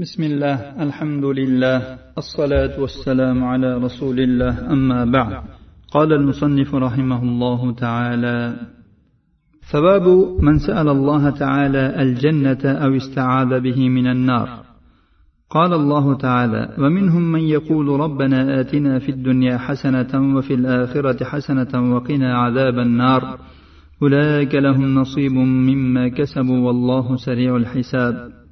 بسم الله الحمد لله الصلاة والسلام على رسول الله أما بعد. قال المصنف رحمه الله تعالى ثواب من سأل الله تعالى الجنة أو استعاذ به من النار. قال الله تعالى ومنهم من يقول ربنا آتنا في الدنيا حسنة وفي الآخرة حسنة وقنا عذاب النار. أولئك لهم نصيب مما كسبوا والله سريع الحساب.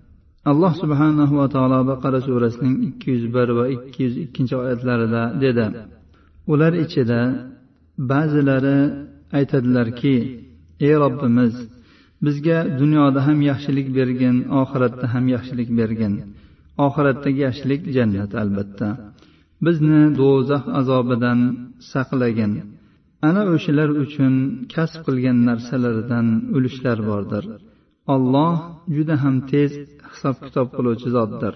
Alloh subhanahu va taolo baqara surasining ikki yuz bir va ikki yuz ikkinchi oyatlarida dedi. Ular ichida ba'zilari aytadilarki ey robbimiz bizga dunyoda ham yaxshilik bergin oxiratda ham yaxshilik bergin. Oxiratdagi yaxshilik jannat albatta. Bizni do'zax azobidan saqlagin. Ana o'shalar uchun kasb qilgan narsalaridan ulushlar bordir. Olloh juda ham tez hisob kitob qiluvchi zotdir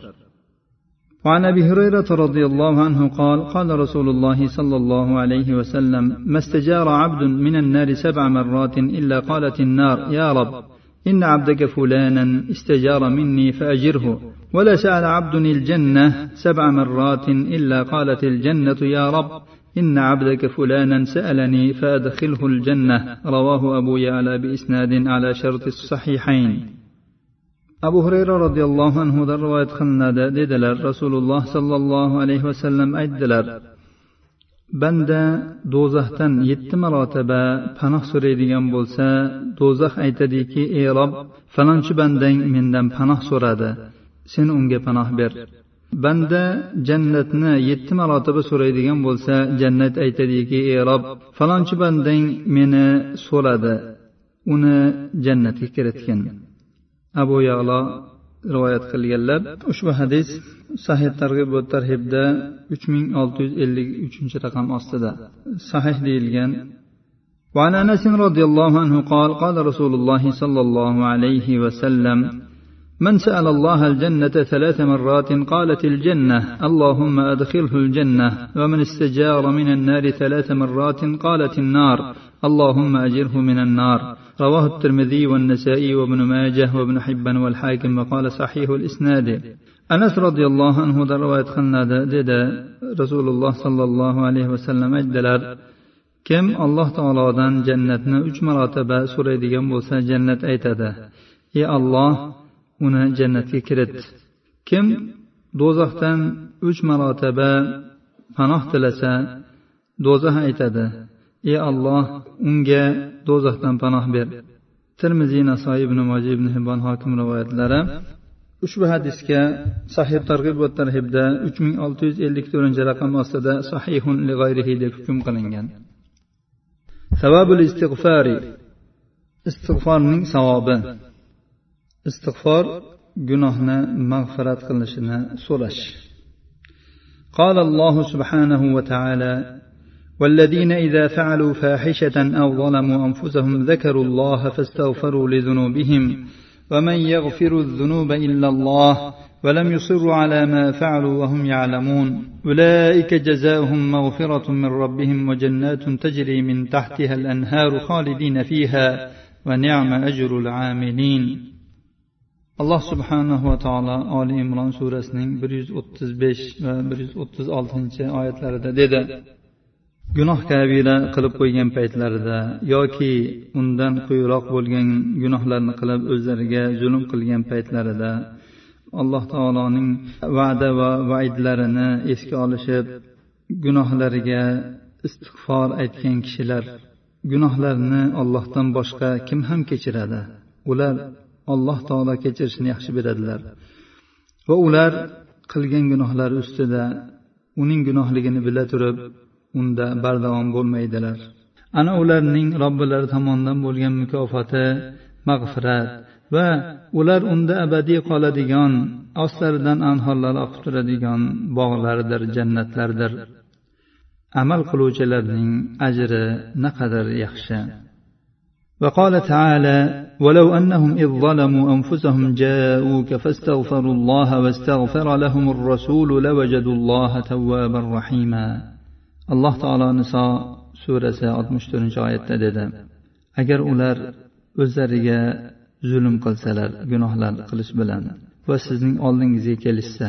وعن أبي هريرة رضي الله عنه قال قال رسول الله صلى الله عليه وسلم ما استجار عبد من النار سبع مرات إلا قالت النار يا رب إن عبدك فلانا استجار مني فأجره ولا سأل عبد الجنة سبع مرات إلا قالت الجنة يا رب إن عبدك فلانا سألني فأدخله الجنة. رواه أبو يعلى بإسناد على شرط الصحيحين. Abu hurayra roziyallohu anhudan rivoyat qilinadi. Dedilar rasululloh sollallohu alayhi vasallam aytdilar banda do'zaxdan yetti marotaba panoh so'raydigan bo'lsa do'zax aytadiki ey rob falonchi bandang mendan panoh so'radi sen unga panoh ber. Banda jannatni yetti marotaba so'raydigan bo'lsa jannat aytadiki ey rob falonchi bandang meni so'radi uni jannatga kiritgin. Abu yalo rivoyat qilganlar ushbu hadis sahih targ'ib va tarhibda uch ming olti yuz ellik uchinchi raqam ostida. Sahih deyilgan. وعن انس رضي الله عنه قال قال رسول الله صلى الله عليه وسلم من سأل الله الجنة ثلاث مرات قالت الجنة اللهم أدخله الجنة ومن استجار من النار ثلاث مرات قالت النار اللهم أجره من النار رواه الترمذي والنسائي وابن ماجه وابن حبان والحاكم وقال صحيح الإسناد أنس رضي الله عنه رواية خلنا ددا رسول الله صلى الله عليه وسلم أجدلر kim alloh taolodan jannatni uch marotaba so'raydigan bo'lsa jannat aytadi ey alloh uni jannatga kirit kim do'zaxdan uch marotaba panoh tilasa do'zax aytadi ey alloh unga do'zaxdan panoh ber termiziy nasoiy ibn moji ibn hibon hokim rivoyatlari ushbu hadisga sahih targ'ib va tarhibda uch ming olti yuz ellik to'rtinchi raqam ostida sahihun li g'ayrihi deb hukm qilingan savabul istig'fari istig'forning savobi istig'for gunohni mag'firat qilishini so'rash قال الله سبحانه وتعالى والذين إذا فعلوا فاحشة أو ظلموا أنفسهم ذكروا الله فاستغفروا لذنوبهم ومن يغفر الذنوب إلا الله ولم يصروا على ما فعلوا وهم يعلمون أولئك جزاؤهم مغفرة من ربهم وجنات تجري من تحتها الأنهار خالدين فيها ونعم أجر العاملين alloh subhanahu va taolo oli imron surasining bir yuz o'ttiz besh gunoh kabira qilib qo'ygan paytlarida yoki undan quyiroq bo'lgan gunohlarni qilib o'zlariga zulm qilgan paytlarida alloh taoloning va'da va vaidlarini esga olishib gunohlariga istig'for aytgan kishilar gunohlarni ollohdan boshqa kim ham kechiradi? Ular alloh taolo kechirishni yaxshi biladilar. Va ular qilgan gunohlari ustida uning gunohligini bila turib unda bardavom bo'lmaydilar ana ularning robbilari tomonidan bo'lgan mukofoti mag'firat va ular unda abadiy qoladigan ostlaridan anhorlar oqib turadigan bog'lardir jannatlardir amal qiluvchilarning ajri naqadar yaxshi وقال تعالى ولو أنهم إذ ظلموا أنفسهم جاءوك فاستغفروا الله واستغفر لهم الرسول لوجدوا الله توابا رحيما alloh taolo niso surasi oltmish to'rtinchi oyatda dedi. Agar ular o'zlariga zulm qilsalar gunohlar qilish bilan va sizning oldingizga kelishsa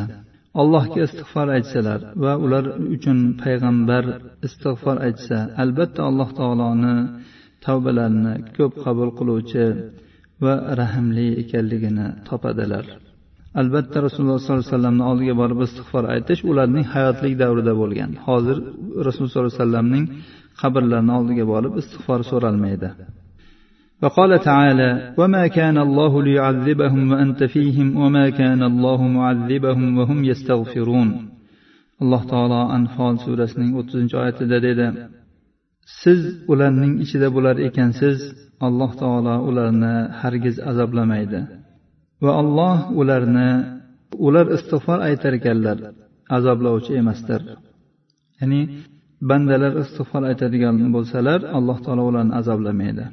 allohga istig'for aytsalar va ular uchun payg'ambar istig'for aytsa albatta alloh taoloni tavbalarini ko'p qabul qiluvchi va rahmli ekanligini topadilar. albatta rasululloh sollallohu alayhi vasallamni oldiga borib istig'for aytish ularning hayotlik davrida bo'lgan hozir rasululloh sollallohu alayhi vasallamning qabrlarini oldiga borib istig'for so'ralmaydi وقال تعالى وما كان الله ليعذبهم وأنت فيهم وما كان الله معذبهم وهم يستغفرون alloh taolo anfol surasining o'ttizinchi oyatida dedi siz ularning ichida bo'lar ekansiz alloh taolo ularni hargiz azoblamaydi va alloh ularni ular istig'for aytar ekanlar azoblovchi emasdir ya'ni bandalar istig'for aytadigan bo'lsalar alloh taolo ularni azoblamaydi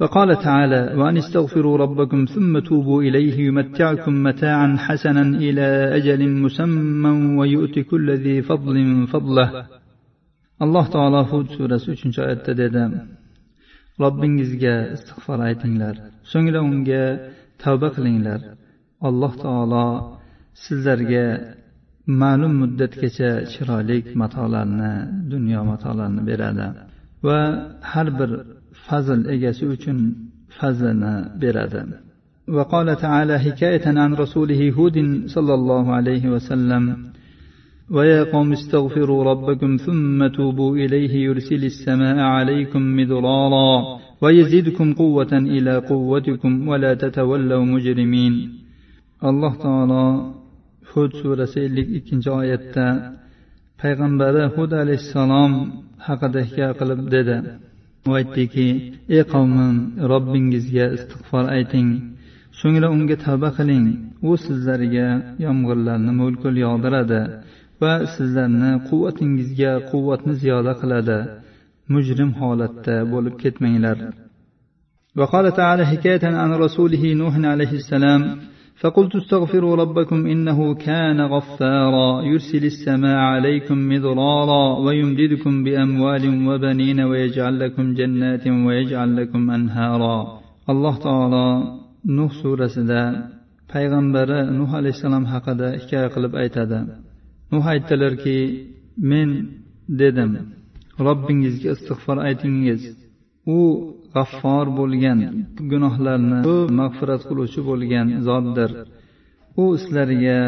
وقال تعالى وأن استغفروا ربكم ثم توبوا إليه يمتعكم متاعا حسنا إلى أجل مسمى ويؤتي كل ذي فضل فضله alloh taolo hud surasi uchinchi oyatda dedi robbingizga istig'for aytinglar so'ngra unga tavba qilinglar alloh taolo sizlarga ma'lum muddatgacha chiroyli matolarni dunyo matolarini beradi va har bir fazl egasi uchun fazlini beradi وقال تعالى حكاية عن رسوله هود صلى الله عليه وسلم ويا قوم استغفروا ربكم ثم توبوا إليه يرسل السماء عليكم مدرارا ويزدكم قوة إلى قوتكم ولا تتولوا مجرمين الله تعالى hud surasi ellik ikkinchi oyatda payg'ambari hud alayhissalom haqida hikoya qilib dedi u aytdiki ey qavmim robbingizga istig'for ayting so'ngra unga tavba qiling u sizlarga yomg'irlarni mo'lkul yog'diradi va sizlarni quvvatingizga quvvatni ziyoda qiladi Mujrim holatda bo'lib ketmanglar وقال تعالى حكاية عن رسوله نوح عليه السلام فقلت استغفروا ربكم إنه كان غفارا يرسل السماء عليكم مضرارا ويمددكم بأموال وبنين ويجعل لكم جنات ويجعل لكم أنهارا. الله تعالى nuh surasida payg'ambari nuh alayhissalom haqida hikoya qilib aytadi nuh aytdilarki men dedim. Robbingizga istig'for aytingiz. U g'affor bo'lgan gunohlarni mag'firat qiluvchi bo'lgan zotdir. U sizlarga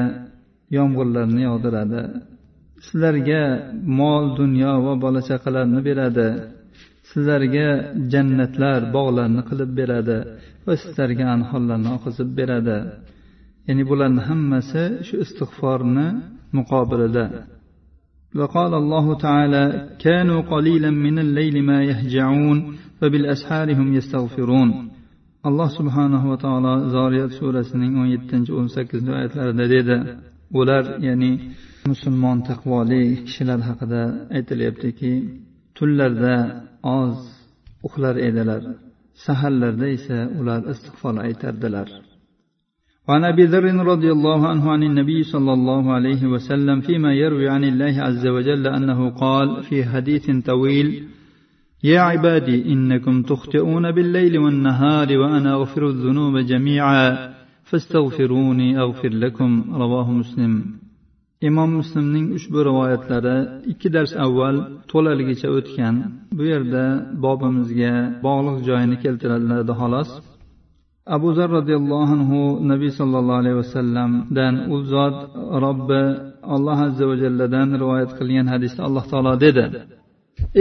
yomg'irlarni yog'diradi. Sizlarga mol dunyo va bola chaqalarni beradi. Sizlarga jannatlar bog'larni qilib beradi va sizlarga anhorlarni oqizib beradi. Ya'ni bularni hammasi shu istig'forni muqobilida وقال الله تعالى كانوا قليلا من الليل ما يهجعون وبالأسحار هم يستغفرون alloh subhanahu va taolo zoriyat surasining o'n yettinchi o'n sakkizinchi oyatlarida dedi ular ya'ni musulmon taqvoli kishilar haqida aytilyaptiki tunlarda oz uxlar edilar saharlarda esa ular istig'for aytardilar وعن أبي ذر رضي الله عنه عن النبي صلى الله عليه وسلم فيما يروي عن الله عز وجل أنه قال في حديث طويل يا عبادي إنكم تخطئون بالليل والنهار وأنا أغفر الذنوب جميعا فاستغفروني أغفر لكم رواه مسلم. imom muslimning ushbu rivoyatlari ikki dars avval to'laligicha o'tgan. Bu yerda bobimizga bog'liq joyini keltiriladi xolos. abu zar roziyallohu anhu nabiy sollallohu alayhi vasallamdan u zot robbi alloh azza va jalladan rivoyat qilgan hadisda alloh taolo dedi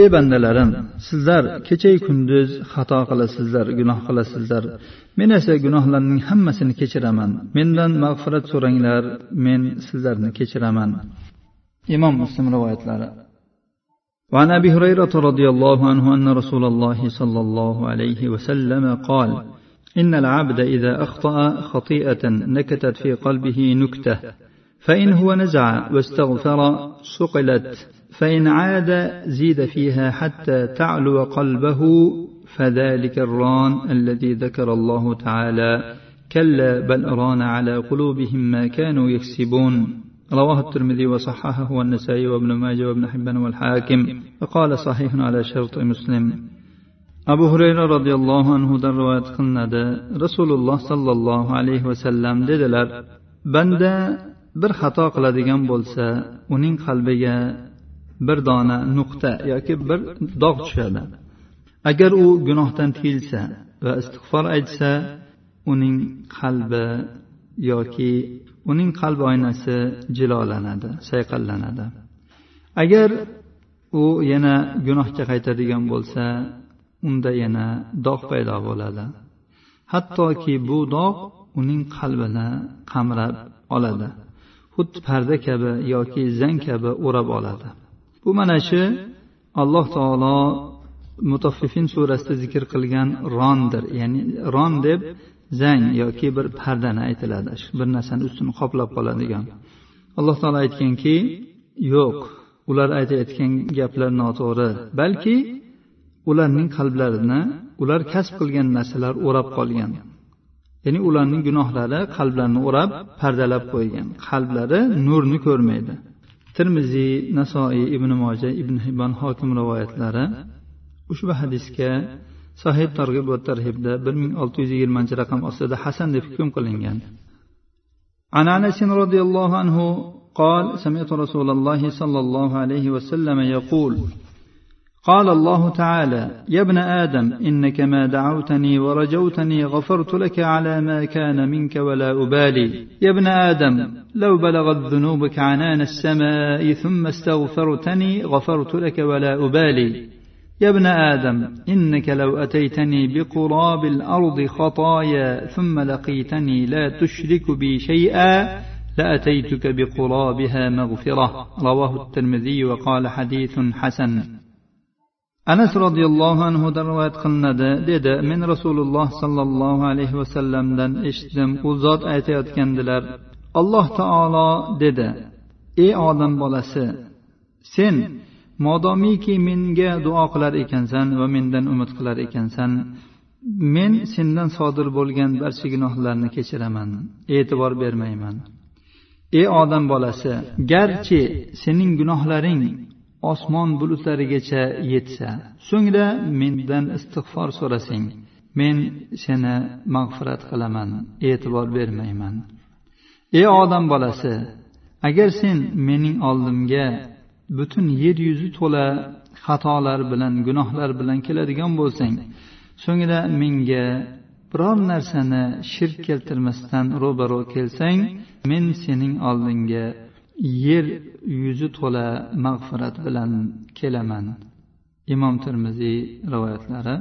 ey bandalarim sizlar kechayu kunduz xato qilasizlar gunoh qilasizlar men esa gunohlarning hammasini kechiraman mendan mag'firat so'ranglar men sizlarni kechiraman imom muslim rivoyatlari وعن ابي هريره رضي الله عنه ان رسول الله صلى الله عليه وسلم قال إن العبد إذا أخطأ خطيئة نكتت في قلبه نكتة فإن هو نزع واستغفر صقلت فإن عاد زيد فيها حتى تعلو قلبه فذلك الران الذي ذكر الله تعالى كلا بل ران على قلوبهم ما كانوا يكسبون. رواه الترمذي وصححه والنسائي وابن ماجه وابن حبان والحاكم وقال صحيح على شرط مسلم. Abu hurayra roziyallohu anhudan rivoyat qilinadi. Rasululloh sollallohu alayhi vasallam dedilar banda bir xato qiladigan bo'lsa uning qalbiga bir dona nuqta yoki bir dog' tushadi. Agar u gunohdan tiyilsa va istig'for aytsa uning qalbi yoki uning qalb oynasi jilolanadi sayqallanadi. Agar u yana gunohga qaytadigan bo'lsa unda yana dog' paydo bo'ladi. Hattoki bu dog' uning qalbini qamrab oladi. Xuddi parda kabi yoki zang kabi o'rab oladi. Bu mana shu alloh taolo mutaffifin surasida zikr qilgan rondir ya'ni ron deb zang yoki bir pardani aytiladi. Bir narsani ustini qoplab qoladigan. Alloh taolo aytganki yo'q ular aytayotgan gaplar noto'g'ri balki ularning qalblarini ular kasb qilgan narsalar o'rab qolgan ya'ni ularning gunohlari qalblarini o'rab pardalab qo'ygan qalblari nurni ko'rmaydi termiziy nasoiy ibn moja ibn hibon hokim rivoyatlari ushbu hadisga sahih targ'ib va tarhibda bir ming olti yuz yigirmanchi raqam ostida hasan deb hukm qilingan عن انس رضي الله عنه قال سمعت رسول الله صلى الله عليه وسلم يقول قال الله تعالى يا ابن آدم إنك ما دعوتني ورجوتني غفرت لك على ما كان منك ولا أبالي. يا ابن آدم لو بلغت ذنوبك عنان السماء ثم استغفرتني غفرت لك ولا أبالي. يا ابن آدم إنك لو أتيتني بقراب الأرض خطايا ثم لقيتني لا تشرك بي شيئا لأتيتك بقرابها مغفرة. رواه الترمذي وقال حديث حسن. Anas roziyallohu anhudan rivoyat qilinadi dedi men rasululloh sollallohu alayhi vasallamdan eshitdim u zot aytayotgandilar. Alloh taolo dedi ey odam bolasi sen modomiki menga duo qilar ekansan va mendan umid qilar ekansan. Men sendan sodir bo'lgan barcha gunohlarni kechiraman. E'tibor bermayman. Ey odam bolasi garchi sening gunohlaring osmon bulutlarigacha yetsa. So'ngra mendan istig'for so'rasang men seni mag'firat qilaman e'tibor bermayman. Ey odam bolasi agar sen mening oldimga butun yer yuzi to'la xatolar bilan gunohlar bilan keladigan bo'lsang so'ngra menga biror narsani shirk keltirmasdan ro'baro kelsang men sening oldingga yer yuzi to'la mag'firat bilan kelaman imom termiziy rivoyatlari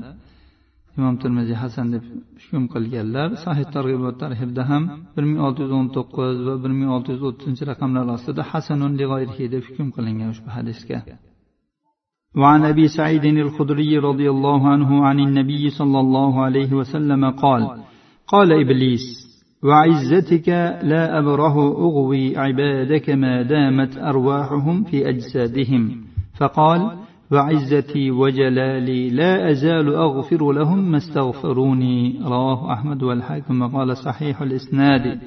imom termiziy hasan deb hukm qilganlar sahih targ'ibot tarhibda ham bir ming olti yuz o'n to'qqiz va bir ming olti yuz o'ttizinchi raqamlar ostida hasanun deb hukm qilingan ushbu hadisga وعن ابي سعيد الخدري رضي الله عنه عن النبي صلى الله عليه وسلم قال قال ابليس وعزتك لا أبره أغوي عبادك ما دامت أرواحهم في أجسادهم. فقال وعزتي وجلالي لا أزال أغفر لهم ما استغفروني. رواه أحمد والحاكم قال صحيح الإسناد.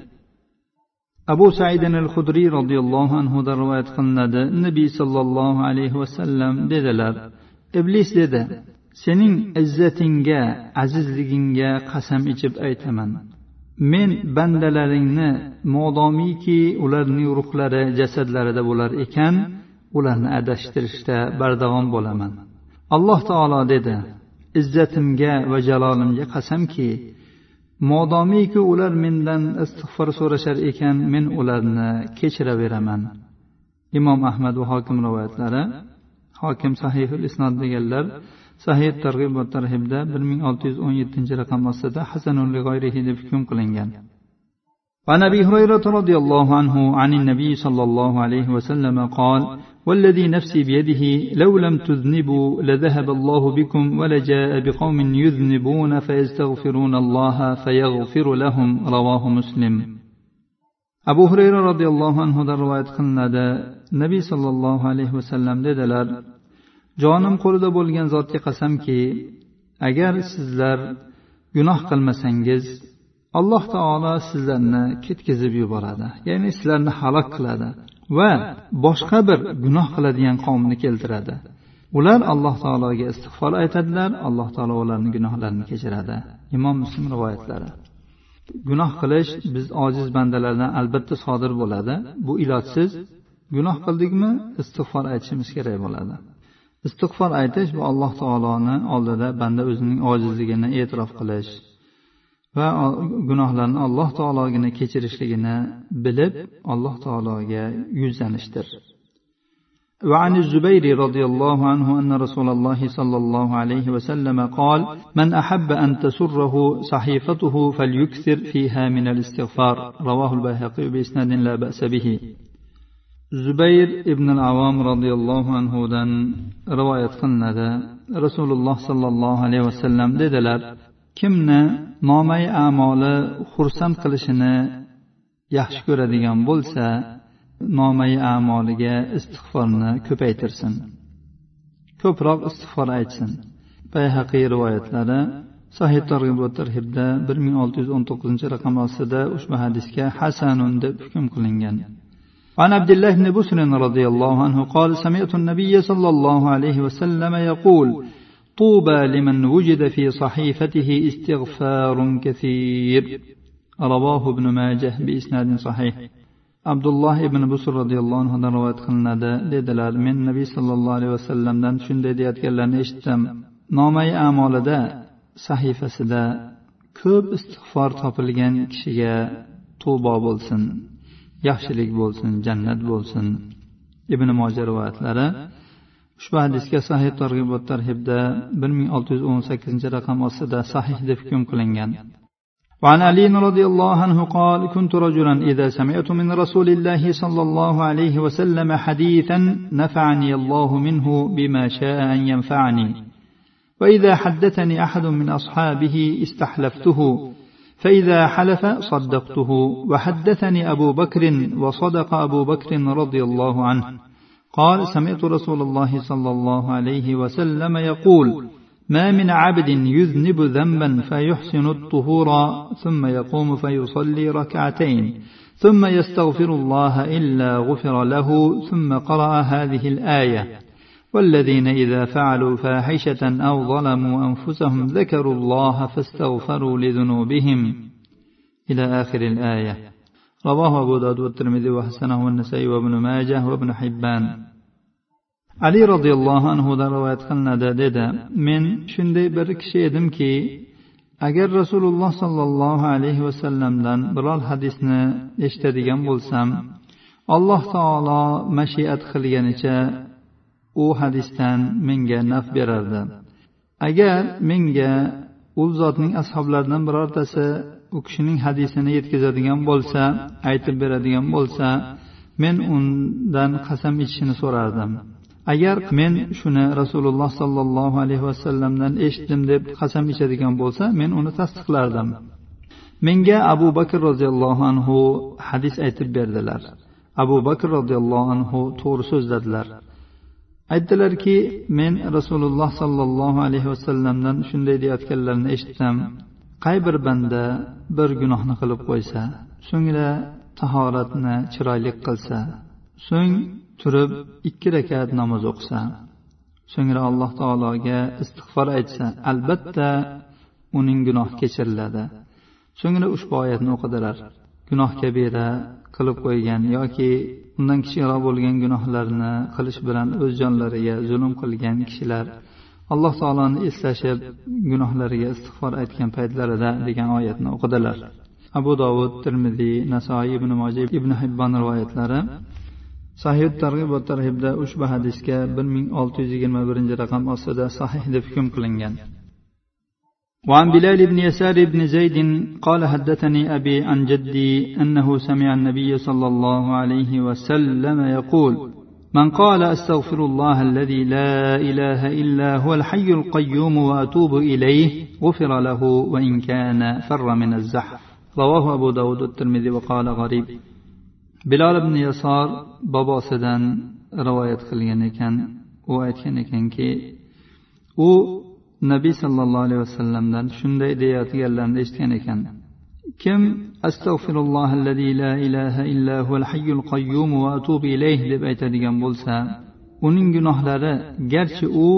أبو سعيد الخدري رضي الله عنه دروات قند النبي صلى الله عليه وسلم ددلر إبليس ددا سنين عزتينجا عزيزلينجا قسم إجب أيتمن. Men bandalaringni modomiki ularning ruhlari jasadlarida bo'lar ekan ularni adashtirishda bardavom bo'laman. Alloh taolo dedi izzatimga va jalolimga qasamki modomiki ular mendan istig'for so'rashar ekan men ularni kechiraveraman imom ahmad va hokim rivoyatlari hokim sahihul isnod deganlar sahih targ'ib va tarhibda bir ming olti yuz o'n yettinchi raqam ostida hasanul g'oyrihida hukm qilingan. وعن ابي هريره رضي الله عنه عن النبي صلى الله عليه وسلم قال والذي نفسي بيده لو لم تذنبوا لذهب الله بكم ولجاء بقوم يذنبون فيستغفرون الله فيغفر لهم رواه مسلم ابو هريره رضي الله عنه روايه قلنا النبي صلى الله عليه وسلم دلال jonim qo'lida bo'lgan zotga qasamki agar sizlar gunoh qilmasangiz alloh taolo sizlarni ketkazib yuboradi. Ya'ni sizlarni halok qiladi va boshqa bir gunoh qiladigan qavmni keltiradi. Ular alloh taologa istig'for aytadilar alloh taolo ularni gunohlarini kechiradi. Imom muslim rivoyatlari. Gunoh qilish biz ojiz bandalardan albatta sodir bo'ladi. Bu ilojsiz. Gunoh qildikmi istig'for aytishimiz kerak bo'ladi. istig'for aytish bu alloh taoloni oldida banda o'zining ojizligini e'tirof qilish va gunohlarni alloh taologina kechirishligini bilib alloh taologa yuzlanishdir وعن الزبير رضي الله عنه أن رسول الله صلى الله عليه وسلم قال من أحب أن تسره صحيفته فليكثر فيها من الاستغفار رواه البيهقي بإسناد لا بأس به zubayr ibn avom roziyallohu anhudan rivoyat qilinadi. Rasululloh sollallohu alayhi vasallam dedilar kimni nomay amoli xursand qilishini yaxshi ko'radigan bo'lsa nomay amoliga istig'forni ko'paytirsin. Ko'proq istig'for aytsin. Bayhaqiy rivoyatlari sahih targ'ib va tarhibda bir ming olti yuz o'n to'qqizinchi raqam ostida ushbu hadisga hasanun deb hukm qilingan. عن عبد الله بن بسر رضي الله عنه قال سمعت النبي صلى الله عليه وسلم يقول طوبى لمن وجد في صحيفته استغفار كثير رواه ابن ماجه بإسناد صحيح abdulloh ibn busr roziyallohu anhudan rivoyat qilinadi dedilar men nabiy sollallohu alayhi vasallamdan shunday deyayotganlarini eshitdim nomai amolida sahifasida ko'p istig'for topilgan kishiga tubo bo'lsin yaxshilik bo'lsin jannat bo'lsin ibn moja rivoyatlari ushbu hadisga sahih targ'ibot tarhibda bir ming olti yuz o'n sakkizinchi raqam ostida sahih deb hukm qilingan وعن علي رضي الله عنه قال كنت رجلا إذا سمعت من رسول الله صلى الله عليه وسلم حديثا نفعني الله منه بما شاء أن ينفعني وإذا حدثني أحد من أصحابه استحلفته فإذا حلف صدقته. وحدثني أبو بكر وصدق أبو بكر رضي الله عنه. قال سمعت رسول الله صلى الله عليه وسلم يقول ما من عبد يذنب ذنبا فيحسن الطهور ثم يقوم فيصلي ركعتين ثم يستغفر الله إلا غفر له ثم قرأ هذه الآية. والذين إذا فعلوا فاحشة أو ظلموا أنفسهم ذكروا الله فاستغفروا لذنوبهم إلى آخر الآية رواه أبو داود والترمذي وحسنه النسائي وابن ماجه وابن حبان ali roziyallohu anhudan rivoyat qilinadi dedi men shunday bir kishi edimki agar rasululloh sollallohu alayhi vasallamdan biror hadisni eshitadigan bo'lsam alloh taolo mashiat qilganicha u hadisdan menga naf berardi. Agar menga u zotning ashoblaridan birortasi u kishining hadisini yetkazadigan bo'lsa aytib beradigan bo'lsa men undan qasam ichishini so'rardim. Agar men shuni rasululloh sollallohu alayhi vasallamdan eshitdim deb qasam ichadigan bo'lsa men uni tasdiqlardim. Menga abu bakr roziyallohu anhu hadis aytib berdilar. Abu bakr roziyallohu anhu to'g'ri so'zladilar. Aytdilarki men rasululloh sollallohu alayhi vasallamdan shunday deyayotganlarini eshitdim qay bir banda bir gunohni qilib qo'ysa so'ngra tahoratni chiroyli qilsa so'ng turib ikki rakat namoz o'qisa so'ngra alloh taologa istig'for aytsa albatta uning gunohi kechiriladi. So'ngra ushbu oyatni o'qidilar. Gunoh kabira qilib qo'ygan yoki undan kichikroq bo'lgan gunohlarni qilish bilan o'z jonlariga zulm qilgan kishilar alloh taoloni eslashib gunohlariga istig'for aytgan paytlarida degan oyatni o'qidilar. Abu dovud termiziy nasoiy ibn moji ibn hibbon rivoyatlari sahih targ'ib va tarhibda ushbu hadisga bir ming olti yuz yigirma birinchi raqam ostida sahih deb hukm qilingan. وعن بلال بن يسار بن زيد قال حدثني أبي عن جدي أنه سمع النبي صلى الله عليه وسلم يقول من قال أستغفر الله الذي لا إله إلا هو الحي القيوم وأتوب إليه غفر له وإن كان فر من الزحف. رواه أبو داود الترمذي وقال غريب. bilol ibn yasor bobosidan rivoyat qilgan ekan u aytgan ekanki u nabiy sollallohu alayhi vasallamdan shunday deyayotganlarini eshitgan ekan. Kim? Astag'firulloh la ilaha illa huval hayyul qayyum va atubu ilayh deb aytadigan bo'lsa uning gunohlari garchi u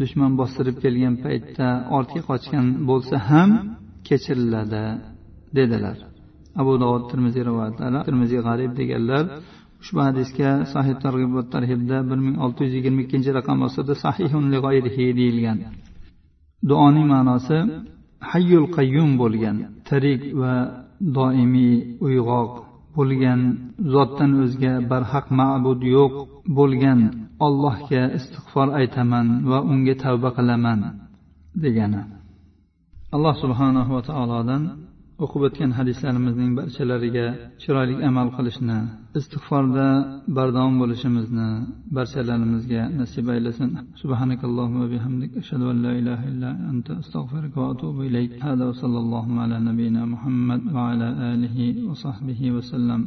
dushman bostirib kelgan paytda ortga qochgan bo'lsa ham kechiriladi dedilar. Abu dovud termiziy rivoyatlari termiziy g'arib deganlar ushbu hadisga sahih targ'ibot va tarhibda bir ming olti yuz yigirma ikkinchi raqam ostida sahihun deyilgan. Duoning ma'nosi hayyul qayyum bo'lgan tirik va doimiy uyg'oq bo'lgan zotdan o'zga barhaq ma'bud yo'q bo'lgan ollohga istig'for aytaman va unga tavba qilaman degani. Alloh subhanahu va taolodan o'qib o'tgan hadislarimizning barchalariga chiroyli amal qilishni istig'forda bardavom bo'lishimizni barchalarimizga nasib aylasin. Subhanakallohu va bihamdik. Ashhadu an la ilaha illa anta astag'firuka va atubu ilayk. Hada sallallohu ala nabiyina muhammad va ala alihi va sahbihi vasallam